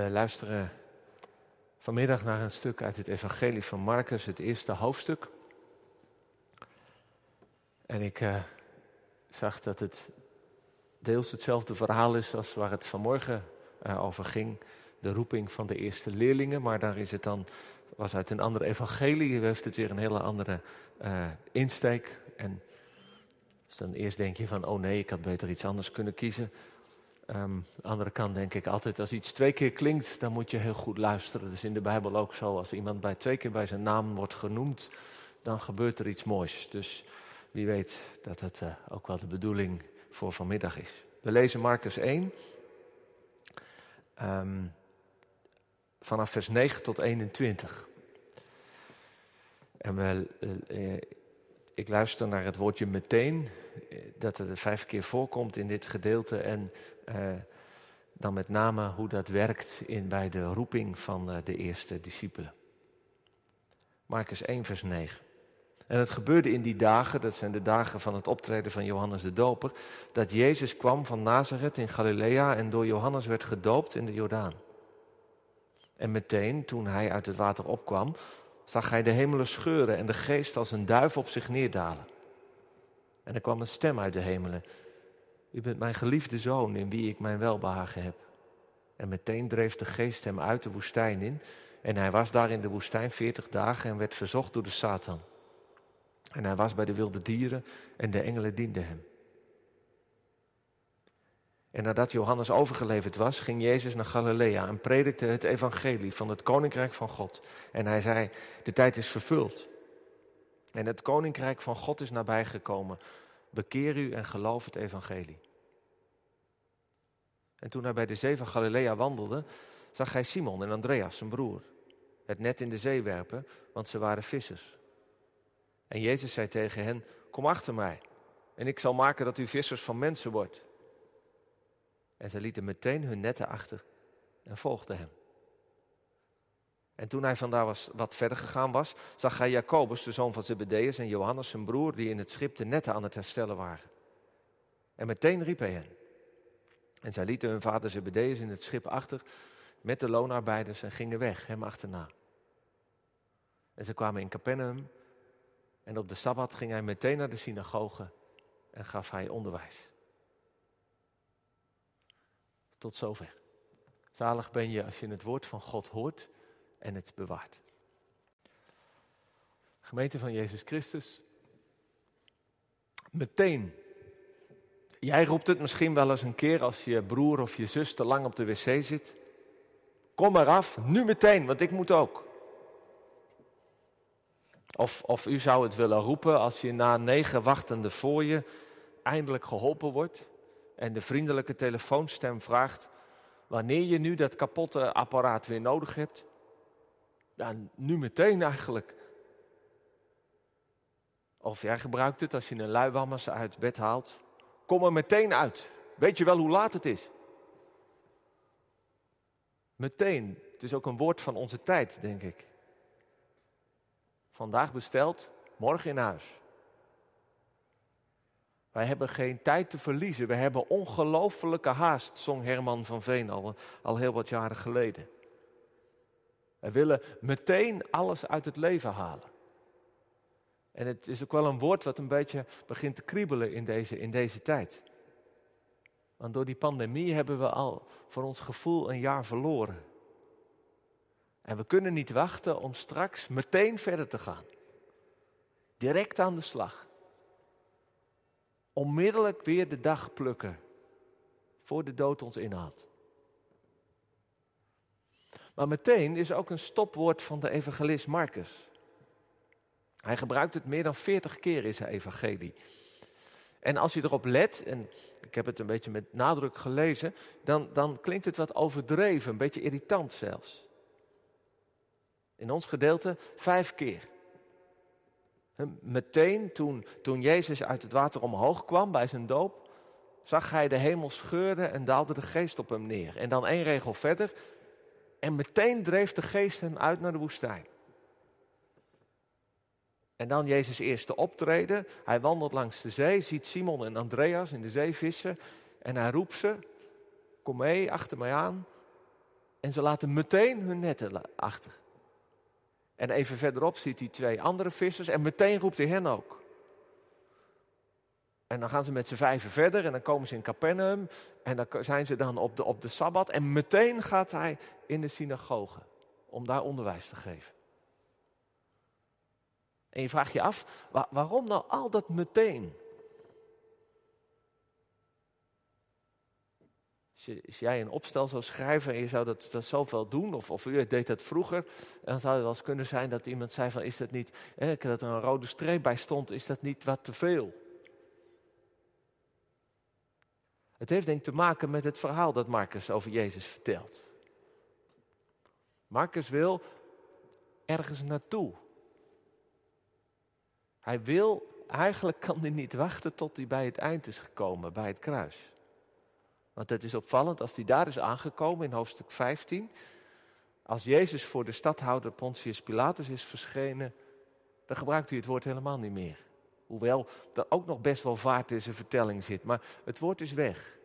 We luisteren vanmiddag naar een stuk uit het Evangelie van Marcus, het eerste hoofdstuk. En ik uh, zag dat het deels hetzelfde verhaal is als waar het vanmorgen uh, over ging. De roeping van de eerste leerlingen, maar daar is het dan, was uit een andere evangelie, heeft het weer een hele andere insteek. En dan eerst denk je van, oh nee, ik had beter iets anders kunnen kiezen. Um, andere kant denk ik altijd, als iets twee keer klinkt, dan moet je heel goed luisteren. Dat is in de Bijbel ook zo. Als iemand bij twee keer bij zijn naam wordt genoemd, dan gebeurt er iets moois. Dus wie weet dat het uh, ook wel de bedoeling voor vanmiddag is. We lezen Marcus 1, um, vanaf vers 9 tot 21. En we, uh, ik luister naar het woordje meteen, dat er vijf keer voorkomt in dit gedeelte. En uh, dan met name hoe dat werkt in, bij de roeping van uh, de eerste discipelen. Marcus 1, vers 9. En het gebeurde in die dagen, dat zijn de dagen van het optreden van Johannes de Doper, dat Jezus kwam van Nazareth in Galilea en door Johannes werd gedoopt in de Jordaan. En meteen, toen hij uit het water opkwam, zag hij de hemelen scheuren en de geest als een duif op zich neerdalen. En er kwam een stem uit de hemelen. U bent mijn geliefde zoon in wie ik mijn welbehagen heb. En meteen dreef de geest hem uit de woestijn in. En hij was daar in de woestijn veertig dagen en werd verzocht door de Satan. En hij was bij de wilde dieren en de engelen dienden hem. En nadat Johannes overgeleverd was, ging Jezus naar Galilea en predikte het evangelie van het koninkrijk van God. En hij zei, de tijd is vervuld. En het koninkrijk van God is nabijgekomen. Bekeer u en geloof het evangelie. En toen hij bij de zee van Galilea wandelde, zag hij Simon en Andreas, zijn broer, het net in de zee werpen, want ze waren vissers. En Jezus zei tegen hen, kom achter mij en ik zal maken dat u vissers van mensen wordt. En zij lieten meteen hun netten achter en volgden hem. En toen hij vandaar was, wat verder gegaan was, zag hij Jacobus, de zoon van Zebedeus, en Johannes, zijn broer, die in het schip de netten aan het herstellen waren. En meteen riep hij hen. En zij lieten hun vader Zebedeus in het schip achter met de loonarbeiders en gingen weg, hem achterna. En ze kwamen in Capernaum en op de Sabbat ging hij meteen naar de synagoge en gaf hij onderwijs. Tot zover. Zalig ben je als je het woord van God hoort en het bewaart. Gemeente van Jezus Christus, meteen. Jij roept het misschien wel eens een keer als je broer of je zus te lang op de wc zit. Kom eraf, nu meteen, want ik moet ook. Of, of u zou het willen roepen als je na negen wachtende voor je eindelijk geholpen wordt en de vriendelijke telefoonstem vraagt wanneer je nu dat kapotte apparaat weer nodig hebt. Ja, nu meteen eigenlijk. Of jij gebruikt het als je een luiwammers uit bed haalt. Kom er meteen uit. Weet je wel hoe laat het is? Meteen. Het is ook een woord van onze tijd, denk ik. Vandaag besteld, morgen in huis. Wij hebben geen tijd te verliezen. We hebben ongelofelijke haast, zong Herman van Veen al, al heel wat jaren geleden. Wij willen meteen alles uit het leven halen. En het is ook wel een woord wat een beetje begint te kriebelen in deze, in deze tijd. Want door die pandemie hebben we al voor ons gevoel een jaar verloren. En we kunnen niet wachten om straks meteen verder te gaan. Direct aan de slag. Onmiddellijk weer de dag plukken. Voor de dood ons inhaalt. Maar meteen is ook een stopwoord van de evangelist Marcus. Hij gebruikt het meer dan 40 keer in zijn evangelie. En als je erop let, en ik heb het een beetje met nadruk gelezen, dan, dan klinkt het wat overdreven, een beetje irritant zelfs. In ons gedeelte vijf keer. Meteen toen, toen Jezus uit het water omhoog kwam bij zijn doop, zag hij de hemel scheuren en daalde de geest op hem neer. En dan één regel verder, en meteen dreef de geest hem uit naar de woestijn. En dan Jezus' eerste optreden. Hij wandelt langs de zee, ziet Simon en Andreas in de zee vissen. En hij roept ze, kom mee, achter mij aan. En ze laten meteen hun netten achter. En even verderop ziet hij twee andere vissers en meteen roept hij hen ook. En dan gaan ze met z'n vijven verder en dan komen ze in Capernaum en dan zijn ze dan op de, op de Sabbat en meteen gaat hij in de synagoge om daar onderwijs te geven. En je vraagt je af, waarom nou al dat meteen? Als jij een opstel zou schrijven en je zou dat, dat zoveel doen, of, of u deed dat vroeger, dan zou het wel eens kunnen zijn dat iemand zei van is dat niet, hè, dat er een rode streep bij stond, is dat niet wat te veel? Het heeft denk ik te maken met het verhaal dat Marcus over Jezus vertelt. Marcus wil ergens naartoe. Hij wil, eigenlijk kan hij niet wachten tot hij bij het eind is gekomen, bij het kruis. Want het is opvallend, als hij daar is aangekomen in hoofdstuk 15, als Jezus voor de stadhouder Pontius Pilatus is verschenen, dan gebruikt hij het woord helemaal niet meer. Hoewel er ook nog best wel vaart in zijn vertelling zit, maar het woord is weg.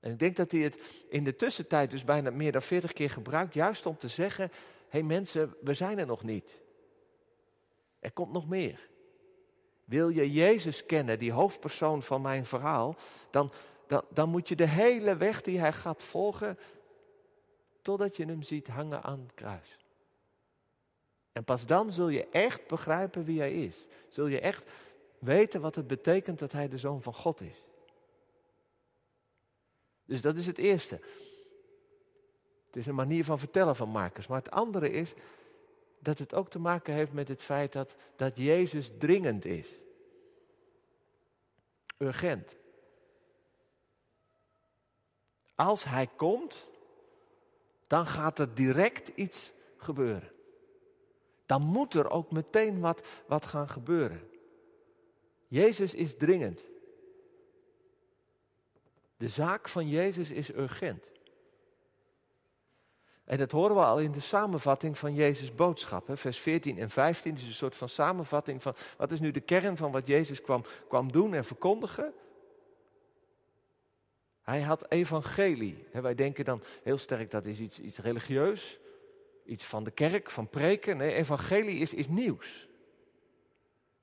En ik denk dat hij het in de tussentijd dus bijna meer dan 40 keer gebruikt, juist om te zeggen, hé hey mensen, we zijn er nog niet. Er komt nog meer. Wil je Jezus kennen, die hoofdpersoon van mijn verhaal, dan, dan, dan moet je de hele weg die hij gaat volgen, totdat je hem ziet hangen aan het kruis. En pas dan zul je echt begrijpen wie hij is. Zul je echt weten wat het betekent dat hij de zoon van God is. Dus dat is het eerste. Het is een manier van vertellen van Marcus. Maar het andere is dat het ook te maken heeft met het feit dat, dat Jezus dringend is. Urgent. Als hij komt, dan gaat er direct iets gebeuren. Dan moet er ook meteen wat, wat gaan gebeuren. Jezus is dringend. De zaak van Jezus is urgent. En dat horen we al in de samenvatting van Jezus' boodschap. Hè? Vers 14 en 15 is een soort van samenvatting van wat is nu de kern van wat Jezus kwam, kwam doen en verkondigen. Hij had evangelie. Wij denken dan heel sterk dat is iets, iets religieus, iets van de kerk, van preken. Nee, evangelie is, is nieuws.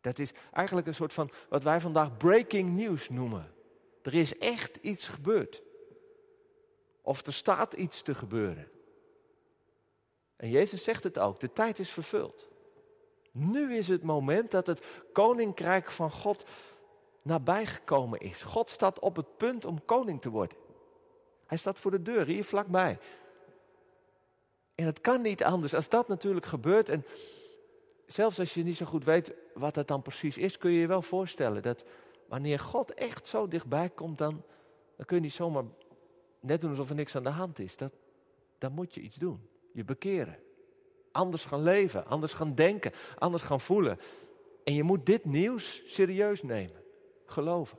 Dat is eigenlijk een soort van wat wij vandaag breaking news noemen. Er is echt iets gebeurd. Of er staat iets te gebeuren. En Jezus zegt het ook, de tijd is vervuld. Nu is het moment dat het koninkrijk van God nabijgekomen is. God staat op het punt om koning te worden. Hij staat voor de deur, hier vlakbij. En het kan niet anders als dat natuurlijk gebeurt. En zelfs als je niet zo goed weet wat dat dan precies is, kun je je wel voorstellen dat wanneer God echt zo dichtbij komt, dan, dan kun je niet zomaar net doen alsof er niks aan de hand is. Dat, dan moet je iets doen. Je bekeren. Anders gaan leven, anders gaan denken, anders gaan voelen. En je moet dit nieuws serieus nemen. Geloven.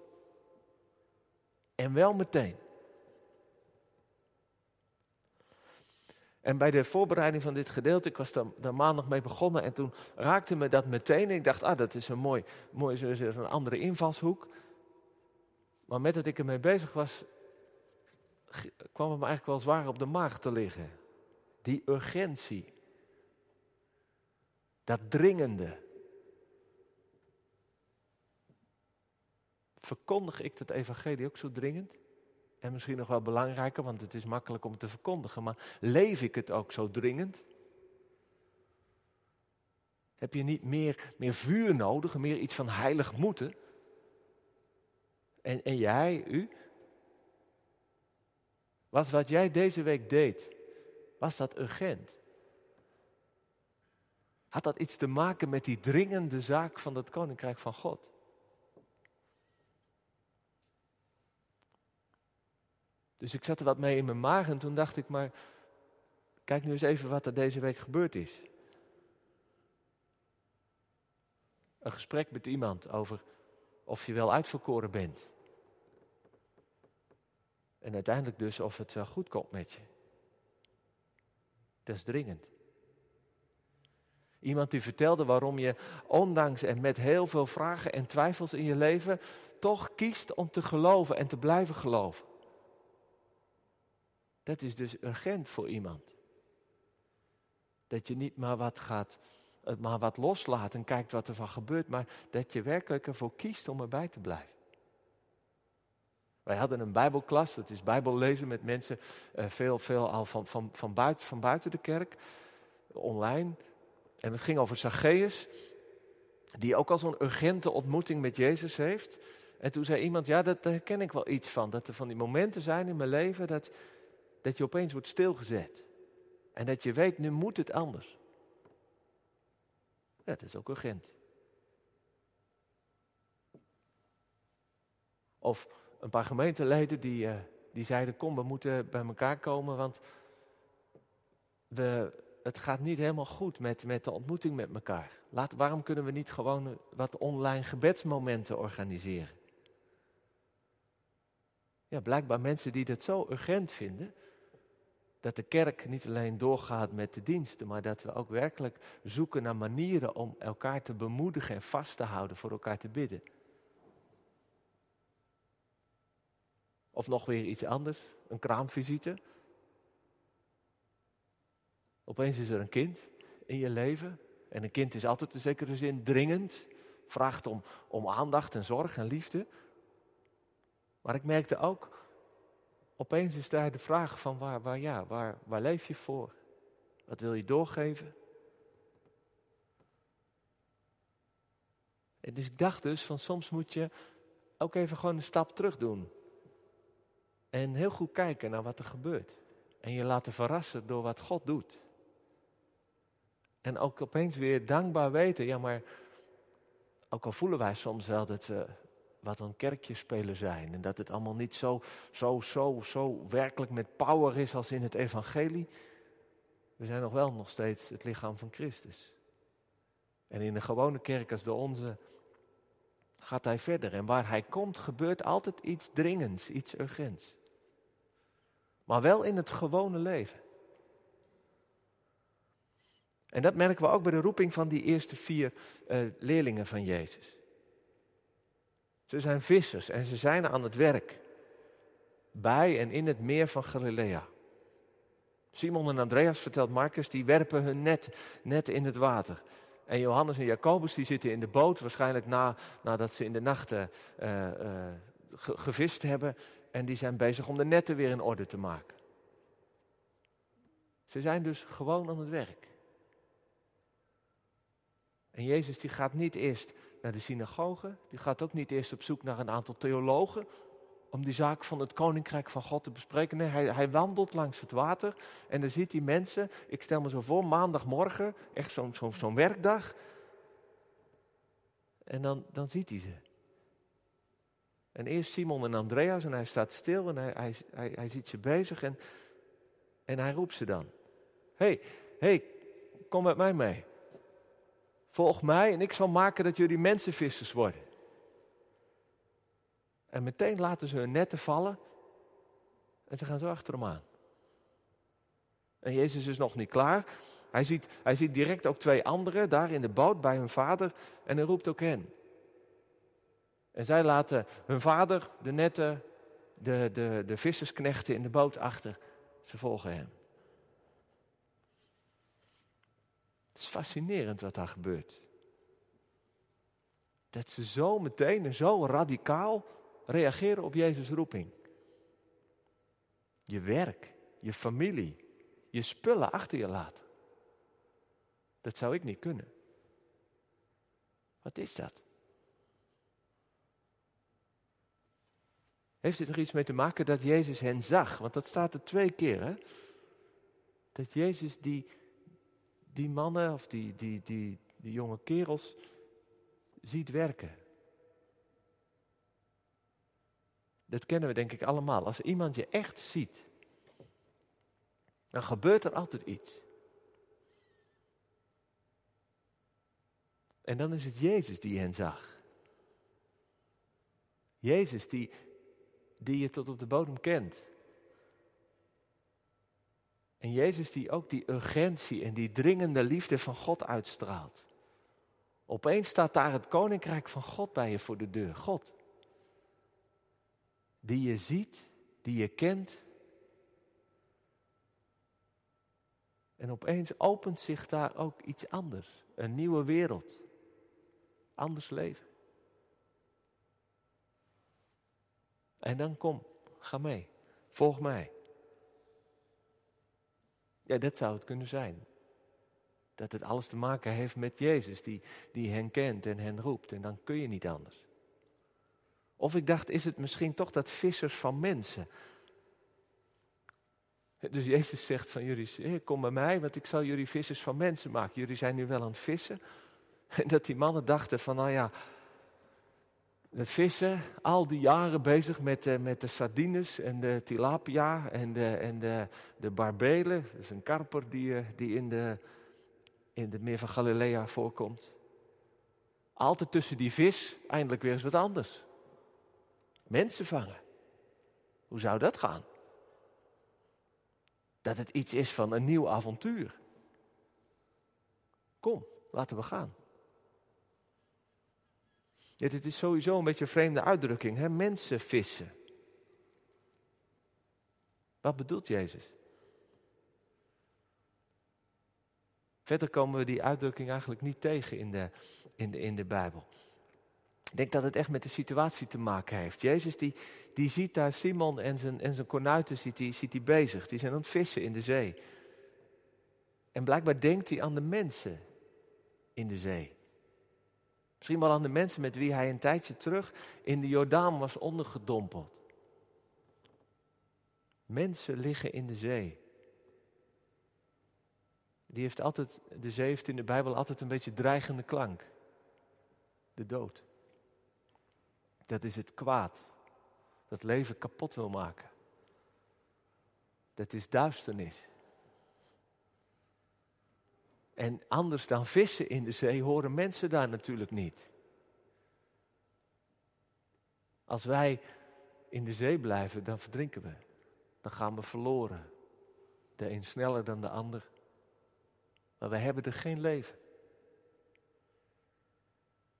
En wel meteen. En bij de voorbereiding van dit gedeelte, ik was daar, maandag mee begonnen en toen raakte me dat meteen. ik dacht, ah, dat is een mooi, mooi een andere invalshoek. Maar met dat ik ermee bezig was, kwam het me eigenlijk wel zwaar op de maag te liggen. Die urgentie. Dat dringende. Verkondig ik het evangelie ook zo dringend? En misschien nog wel belangrijker, want het is makkelijk om te verkondigen, maar leef ik het ook zo dringend? Heb je niet meer, meer vuur nodig, meer iets van heilig moeten? En, en jij, u? Was wat jij deze week deed, was dat urgent? Had dat iets te maken met die dringende zaak van het koninkrijk van God? Dus ik zat er wat mee in mijn maag en toen dacht ik, maar kijk nu eens even wat er deze week gebeurd is. Een gesprek met iemand over of je wel uitverkoren bent. En uiteindelijk dus of het wel goed komt met je. Dat is dringend. Iemand die vertelde waarom je, ondanks en met heel veel vragen en twijfels in je leven, toch kiest om te geloven en te blijven geloven. Dat is dus urgent voor iemand. Dat je niet maar wat gaat, maar wat loslaat en kijkt wat er van gebeurt, maar dat je werkelijk ervoor kiest om erbij te blijven. Wij hadden een Bijbelklas, dat is Bijbellezen met mensen, uh, veel, veel al van, van, van, buiten, van buiten de kerk, online. En het ging over Zacchaeus, die ook al zo'n urgente ontmoeting met Jezus heeft. En toen zei iemand, ja, dat, daar herken ik wel iets van. Dat er van die momenten zijn in mijn leven dat, dat je opeens wordt stilgezet. En dat je weet, nu moet het anders. Ja, dat is ook urgent. Of een paar gemeenteleden die, uh, die zeiden, kom, we moeten bij elkaar komen, want we, het gaat niet helemaal goed met, met de ontmoeting met elkaar. Laat, waarom kunnen we niet gewoon wat online gebedsmomenten organiseren? Ja, blijkbaar mensen die dat zo urgent vinden, dat de kerk niet alleen doorgaat met de diensten, maar dat we ook werkelijk zoeken naar manieren om elkaar te bemoedigen en vast te houden, voor elkaar te bidden. Of nog weer iets anders, een kraamvisite. Opeens is er een kind in je leven. En een kind is altijd in zekere zin dringend. Vraagt om, om aandacht en zorg en liefde. Maar ik merkte ook, opeens is daar de vraag van waar, waar, ja, waar, waar leef je voor? Wat wil je doorgeven? En dus ik dacht dus van soms moet je ook even gewoon een stap terug doen. En heel goed kijken naar wat er gebeurt. En je laten verrassen door wat God doet. En ook opeens weer dankbaar weten, ja maar, ook al voelen wij soms wel dat we wat een kerkje spelen zijn. En dat het allemaal niet zo, zo, zo, zo werkelijk met power is als in het evangelie. We zijn nog wel nog steeds het lichaam van Christus. En in een gewone kerk als de onze gaat hij verder. En waar hij komt gebeurt altijd iets dringends, iets urgents. Maar wel in het gewone leven. En dat merken we ook bij de roeping van die eerste vier uh, leerlingen van Jezus. Ze zijn vissers en ze zijn aan het werk. Bij en in het meer van Galilea. Simon en Andreas, vertelt Marcus, die werpen hun net, net in het water. En Johannes en Jacobus die zitten in de boot, waarschijnlijk na, nadat ze in de nachten uh, uh, gevist hebben. En die zijn bezig om de netten weer in orde te maken. Ze zijn dus gewoon aan het werk. En Jezus die gaat niet eerst naar de synagoge, die gaat ook niet eerst op zoek naar een aantal theologen om die zaak van het koninkrijk van God te bespreken. Nee, hij, hij wandelt langs het water en dan ziet hij mensen, ik stel me zo voor, maandagmorgen, echt zo'n zo, zo'n werkdag. En dan, dan ziet hij ze. En eerst Simon en Andreas en hij staat stil en hij, hij, hij, ziet ze bezig en, en hij roept ze dan. Hé, hey, hey, kom met mij mee. Volg mij en ik zal maken dat jullie mensenvissers worden. En meteen laten ze hun netten vallen en ze gaan zo achter hem aan. En Jezus is nog niet klaar. Hij ziet, hij ziet direct ook twee anderen daar in de boot bij hun vader en hij roept ook hen. En zij laten hun vader, de netten, de, de, de vissersknechten in de boot achter. Ze volgen hem. Het is fascinerend wat daar gebeurt. Dat ze zo meteen en zo radicaal reageren op Jezus' roeping. Je werk, je familie, je spullen achter je laten. Dat zou ik niet kunnen. Wat is dat? Heeft het er iets mee te maken dat Jezus hen zag? Want dat staat er twee keer, hè? Dat Jezus die, die mannen of die, die, die, die jonge kerels ziet werken. Dat kennen we denk ik allemaal. Als iemand je echt ziet, dan gebeurt er altijd iets. En dan is het Jezus die hen zag. Jezus die, die je tot op de bodem kent. En Jezus die ook die urgentie en die dringende liefde van God uitstraalt. Opeens staat daar het koninkrijk van God bij je voor de deur. God. Die je ziet, die je kent. En opeens opent zich daar ook iets anders. Een nieuwe wereld. Anders leven. En dan kom, ga mee. Volg mij. Ja, dat zou het kunnen zijn. Dat het alles te maken heeft met Jezus, die, die hen kent en hen roept. En dan kun je niet anders. Of ik dacht, is het misschien toch dat vissers van mensen. Dus Jezus zegt van jullie, kom bij mij, want ik zal jullie vissers van mensen maken. Jullie zijn nu wel aan het vissen. En dat die mannen dachten van, nou ja, het vissen, al die jaren bezig met, uh, met de sardines en de tilapia en de, en de, de barbelen. Dat is een karper die, uh, die in, de, in het meer van Galilea voorkomt. Altijd tussen die vis, eindelijk weer eens wat anders. Mensen vangen. Hoe zou dat gaan? Dat het iets is van een nieuw avontuur. Kom, laten we gaan. Ja, dit is sowieso een beetje een vreemde uitdrukking, hè? mensen vissen. Wat bedoelt Jezus? Verder komen we die uitdrukking eigenlijk niet tegen in de, in de, in de Bijbel. Ik denk dat het echt met de situatie te maken heeft. Jezus die, die ziet daar Simon en zijn, en zijn kornuiten ziet die, ziet die bezig. Die zijn aan het vissen in de zee. En blijkbaar denkt hij aan de mensen in de zee. Misschien wel aan de mensen met wie hij een tijdje terug in de Jordaan was ondergedompeld. Mensen liggen in de zee. Die heeft altijd, de zee heeft in de Bijbel altijd een beetje dreigende klank. De dood. Dat is het kwaad. Dat leven kapot wil maken. Dat is duisternis. En anders dan vissen in de zee horen mensen daar natuurlijk niet. Als wij in de zee blijven, dan verdrinken we. Dan gaan we verloren. De een sneller dan de ander. Maar wij hebben er geen leven.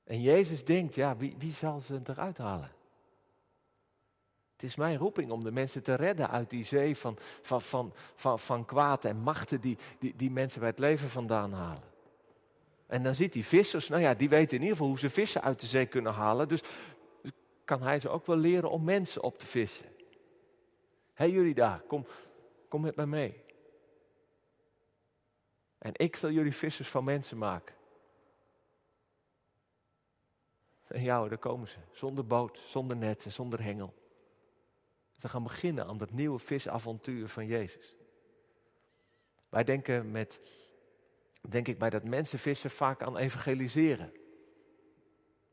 En Jezus denkt, ja, wie, wie zal ze eruit halen? Het is mijn roeping om de mensen te redden uit die zee van, van, van, van, van kwaad en machten die, die, die mensen bij het leven vandaan halen. En dan ziet die vissers, nou ja, die weten in ieder geval hoe ze vissen uit de zee kunnen halen. Dus kan hij ze ook wel leren om mensen op te vissen. Hé hey, jullie daar, kom, kom met mij mee. En ik zal jullie vissers van mensen maken. En ja, daar komen ze. Zonder boot, zonder netten, zonder hengel. Ze gaan beginnen aan dat nieuwe visavontuur van Jezus. Wij denken met, denk ik bij dat mensen vissen vaak aan evangeliseren.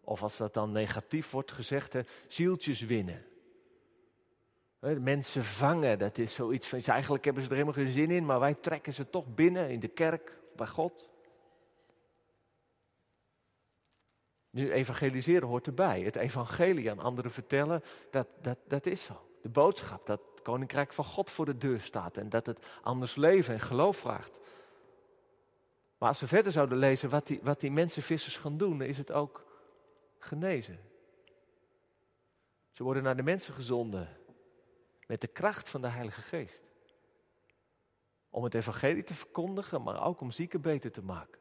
Of als dat dan negatief wordt gezegd, hè, zieltjes winnen. Mensen vangen, dat is zoiets van, eigenlijk hebben ze er helemaal geen zin in, maar wij trekken ze toch binnen in de kerk, bij God. Nu, evangeliseren hoort erbij. Het evangelie aan anderen vertellen, dat, dat, dat is zo de boodschap dat het koninkrijk van God voor de deur staat en dat het anders leven en geloof vraagt. Maar als we verder zouden lezen wat die, wat die mensenvissers gaan doen, is het ook genezen. Ze worden naar de mensen gezonden met de kracht van de Heilige Geest. Om het evangelie te verkondigen, maar ook om zieken beter te maken.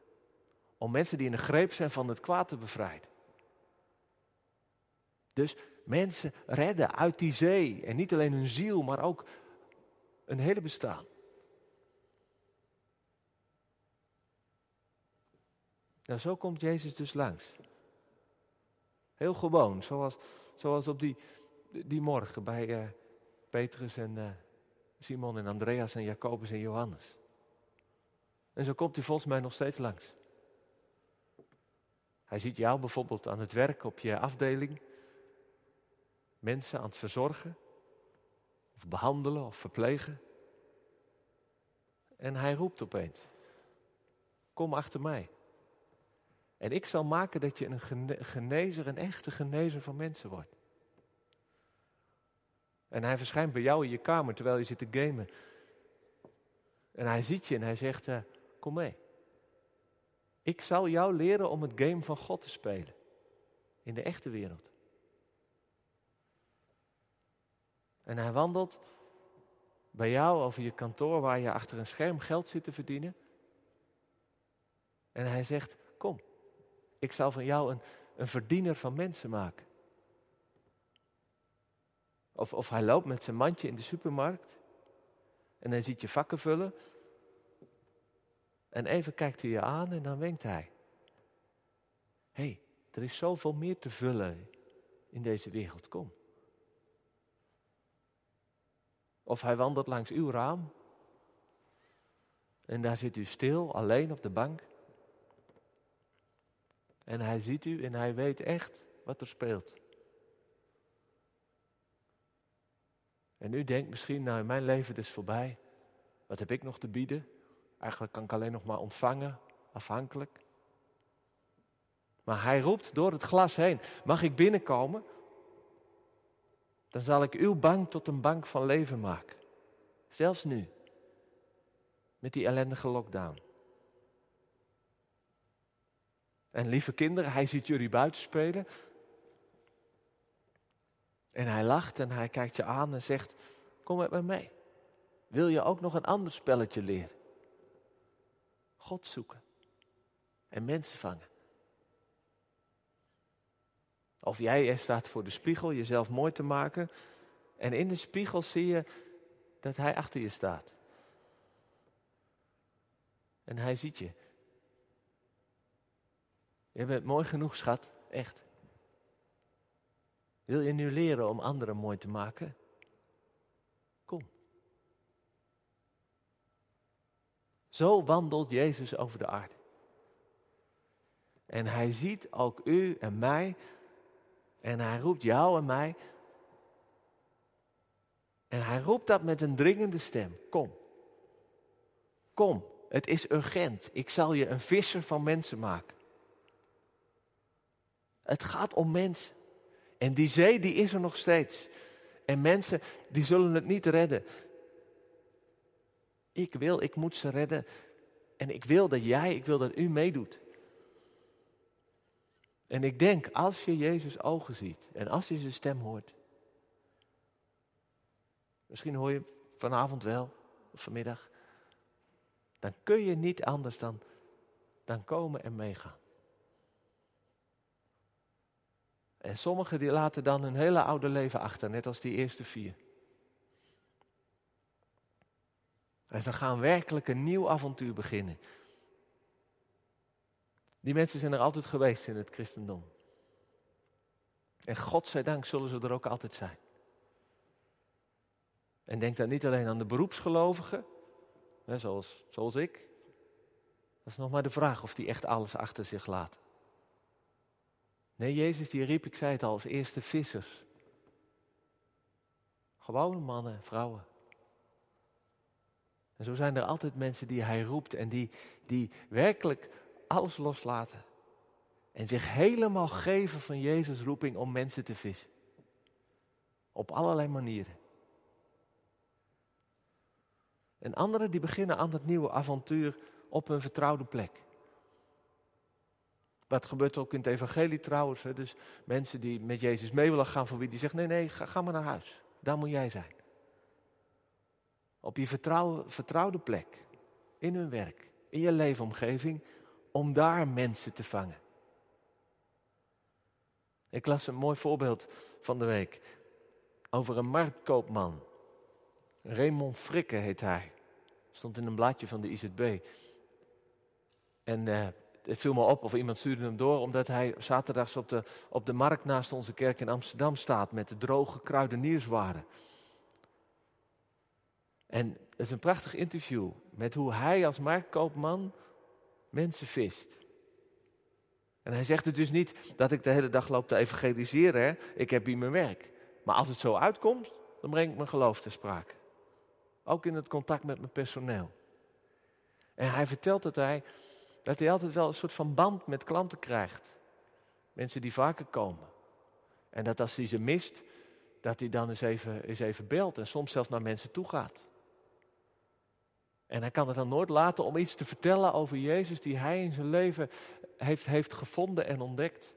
Om mensen die in de greep zijn van het kwaad te bevrijden. Dus mensen redden uit die zee. En niet alleen hun ziel, maar ook een hele bestaan. Nou, zo komt Jezus dus langs. Heel gewoon, zoals, zoals op die, die morgen bij uh, Petrus en uh, Simon en Andreas en Jacobus en Johannes. En zo komt hij volgens mij nog steeds langs. Hij ziet jou bijvoorbeeld aan het werk op je afdeling mensen aan het verzorgen, of behandelen of verplegen. En hij roept opeens: Kom achter mij. En ik zal maken dat je een genezer, een echte genezer van mensen wordt. En hij verschijnt bij jou in je kamer terwijl je zit te gamen. En hij ziet je en hij zegt: uh, Kom mee. Ik zal jou leren om het game van God te spelen. In de echte wereld. En hij wandelt bij jou over je kantoor waar je achter een scherm geld zit te verdienen. En hij zegt, kom, ik zal van jou een, een verdiener van mensen maken. Of, of hij loopt met zijn mandje in de supermarkt en hij ziet je vakken vullen. En even kijkt hij je aan en dan wenkt hij. Hé, hey, er is zoveel meer te vullen in deze wereld, kom. Of hij wandelt langs uw raam en daar zit u stil, alleen op de bank. En hij ziet u en hij weet echt wat er speelt. En u denkt misschien, nou mijn leven is voorbij. Wat heb ik nog te bieden? Eigenlijk kan ik alleen nog maar ontvangen, afhankelijk. Maar hij roept door het glas heen, mag ik binnenkomen? Dan zal ik uw bank tot een bank van leven maken. Zelfs nu. Met die ellendige lockdown. En lieve kinderen, hij ziet jullie buiten spelen. En hij lacht en hij kijkt je aan en zegt: Kom met me mee. Wil je ook nog een ander spelletje leren? God zoeken en mensen vangen. Of jij er staat voor de spiegel jezelf mooi te maken en in de spiegel zie je dat hij achter je staat. En hij ziet je. Je bent mooi genoeg, schat, echt. Wil je nu leren om anderen mooi te maken? Kom. Zo wandelt Jezus over de aarde. En hij ziet ook u en mij. En hij roept jou en mij. En hij roept dat met een dringende stem. Kom. Kom, het is urgent. Ik zal je een visser van mensen maken. Het gaat om mensen. En die zee die is er nog steeds. En mensen die zullen het niet redden. Ik wil, ik moet ze redden. En ik wil dat jij, ik wil dat u meedoet. En ik denk, als je Jezus ogen ziet en als je zijn stem hoort. Misschien hoor je vanavond wel, vanmiddag. Dan kun je niet anders dan, dan komen en meegaan. En sommigen die laten dan hun hele oude leven achter, net als die eerste vier. En ze gaan werkelijk een nieuw avontuur beginnen. Die mensen zijn er altijd geweest in het christendom. En God zij dank zullen ze er ook altijd zijn. En denk dan niet alleen aan de beroepsgelovigen, hè, zoals, zoals ik. Dat is nog maar de vraag of die echt alles achter zich laten. Nee, Jezus die riep, ik zei het al, als eerste vissers. Gewone mannen en vrouwen. En zo zijn er altijd mensen die hij roept en die, die werkelijk alles loslaten. En zich helemaal geven van Jezus' roeping om mensen te vissen. Op allerlei manieren. En anderen die beginnen aan dat nieuwe avontuur op een vertrouwde plek. Dat gebeurt ook in het evangelie trouwens. Hè? Dus mensen die met Jezus mee willen gaan, voor wie die zegt, nee, nee, ga, ga maar naar huis. Daar moet jij zijn. Op je vertrouwde plek. In hun werk. In je leefomgeving. Om daar mensen te vangen. Ik las een mooi voorbeeld van de week. Over een marktkoopman. Raymond Frikke heet hij. Stond in een blaadje van de IZB. En uh, het viel me op, of iemand stuurde hem door, omdat hij zaterdags op de, op de markt naast onze kerk in Amsterdam staat met de droge kruidenierswaren. En het is een prachtig interview met hoe hij als marktkoopman mensen vist. En hij zegt het dus niet dat ik de hele dag loop te evangeliseren, hè? ik heb hier mijn werk. Maar als het zo uitkomt, dan breng ik mijn geloof te sprake. Ook in het contact met mijn personeel. En hij vertelt dat hij dat hij altijd wel een soort van band met klanten krijgt. Mensen die vaker komen. En dat als hij ze mist, dat hij dan eens even, eens even belt en soms zelfs naar mensen toe gaat. En hij kan het dan nooit laten om iets te vertellen over Jezus die hij in zijn leven heeft, heeft gevonden en ontdekt.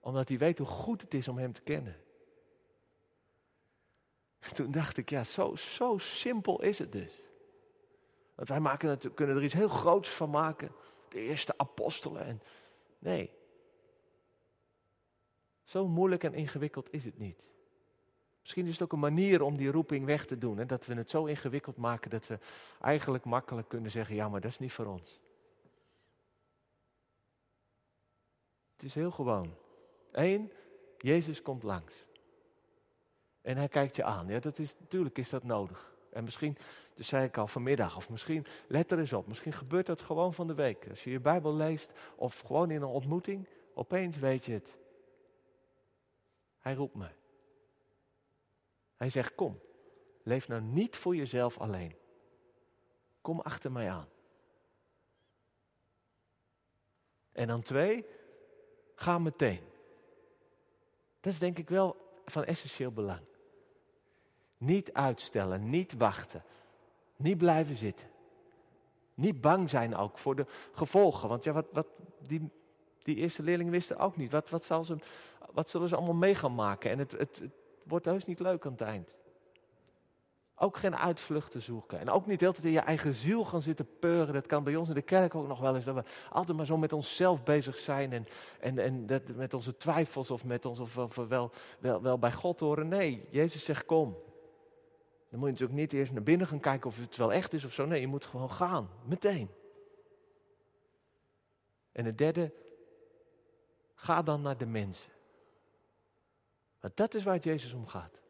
Omdat hij weet hoe goed het is om hem te kennen. Toen dacht ik, ja, zo, zo simpel is het dus. Want wij maken het, kunnen er iets heel groots van maken. de eerste apostelen. En, nee. Zo moeilijk en ingewikkeld is het niet. Misschien is het ook een manier om die roeping weg te doen. Hè? Dat we het zo ingewikkeld maken dat we eigenlijk makkelijk kunnen zeggen: ja, maar dat is niet voor ons. Het is heel gewoon. Eén, Jezus komt langs. En hij kijkt je aan. Ja, dat is, natuurlijk is dat nodig. En misschien, dat zei ik al vanmiddag, of misschien, let er eens op, misschien gebeurt dat gewoon van de week. Als je je Bijbel leest, of gewoon in een ontmoeting, opeens weet je het. Hij roept me. Hij zegt, kom, leef nou niet voor jezelf alleen. Kom achter mij aan. En dan twee, ga meteen. Dat is denk ik wel van essentieel belang. Niet uitstellen, niet wachten, niet blijven zitten. Niet bang zijn ook voor de gevolgen. Want ja, wat, wat die, die eerste leerlingen wisten ook niet. Wat, wat, zal ze, wat zullen ze allemaal mee gaan maken? En het, het, het wordt heus niet leuk aan het eind. Ook geen uitvluchten zoeken. En ook niet de hele tijd in je eigen ziel gaan zitten peuren. Dat kan bij ons in de kerk ook nog wel eens. Dat we altijd maar zo met onszelf bezig zijn. En, en, en dat, met onze twijfels of, met ons, of, we wel, wel, wel bij God horen. Nee, Jezus zegt kom. Dan moet je natuurlijk niet eerst naar binnen gaan kijken of het wel echt is of zo. Nee, je moet gewoon gaan. Meteen. En het derde, ga dan naar de mensen. Want dat is waar het Jezus om gaat.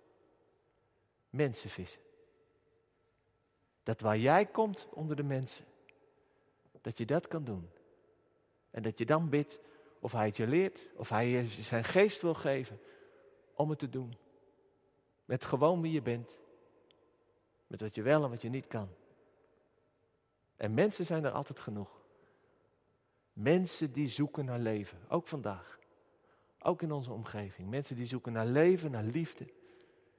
Mensen vissen. Dat waar jij komt onder de mensen, dat je dat kan doen. En dat je dan bidt of hij het je leert, of hij je zijn geest wil geven om het te doen. Met gewoon wie je bent. Met wat je wel en wat je niet kan. En mensen zijn er altijd genoeg. Mensen die zoeken naar leven, ook vandaag. Ook in onze omgeving. Mensen die zoeken naar leven, naar liefde.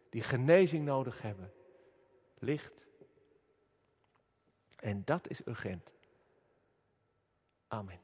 Die genezing nodig hebben. Licht. En dat is urgent. Amen.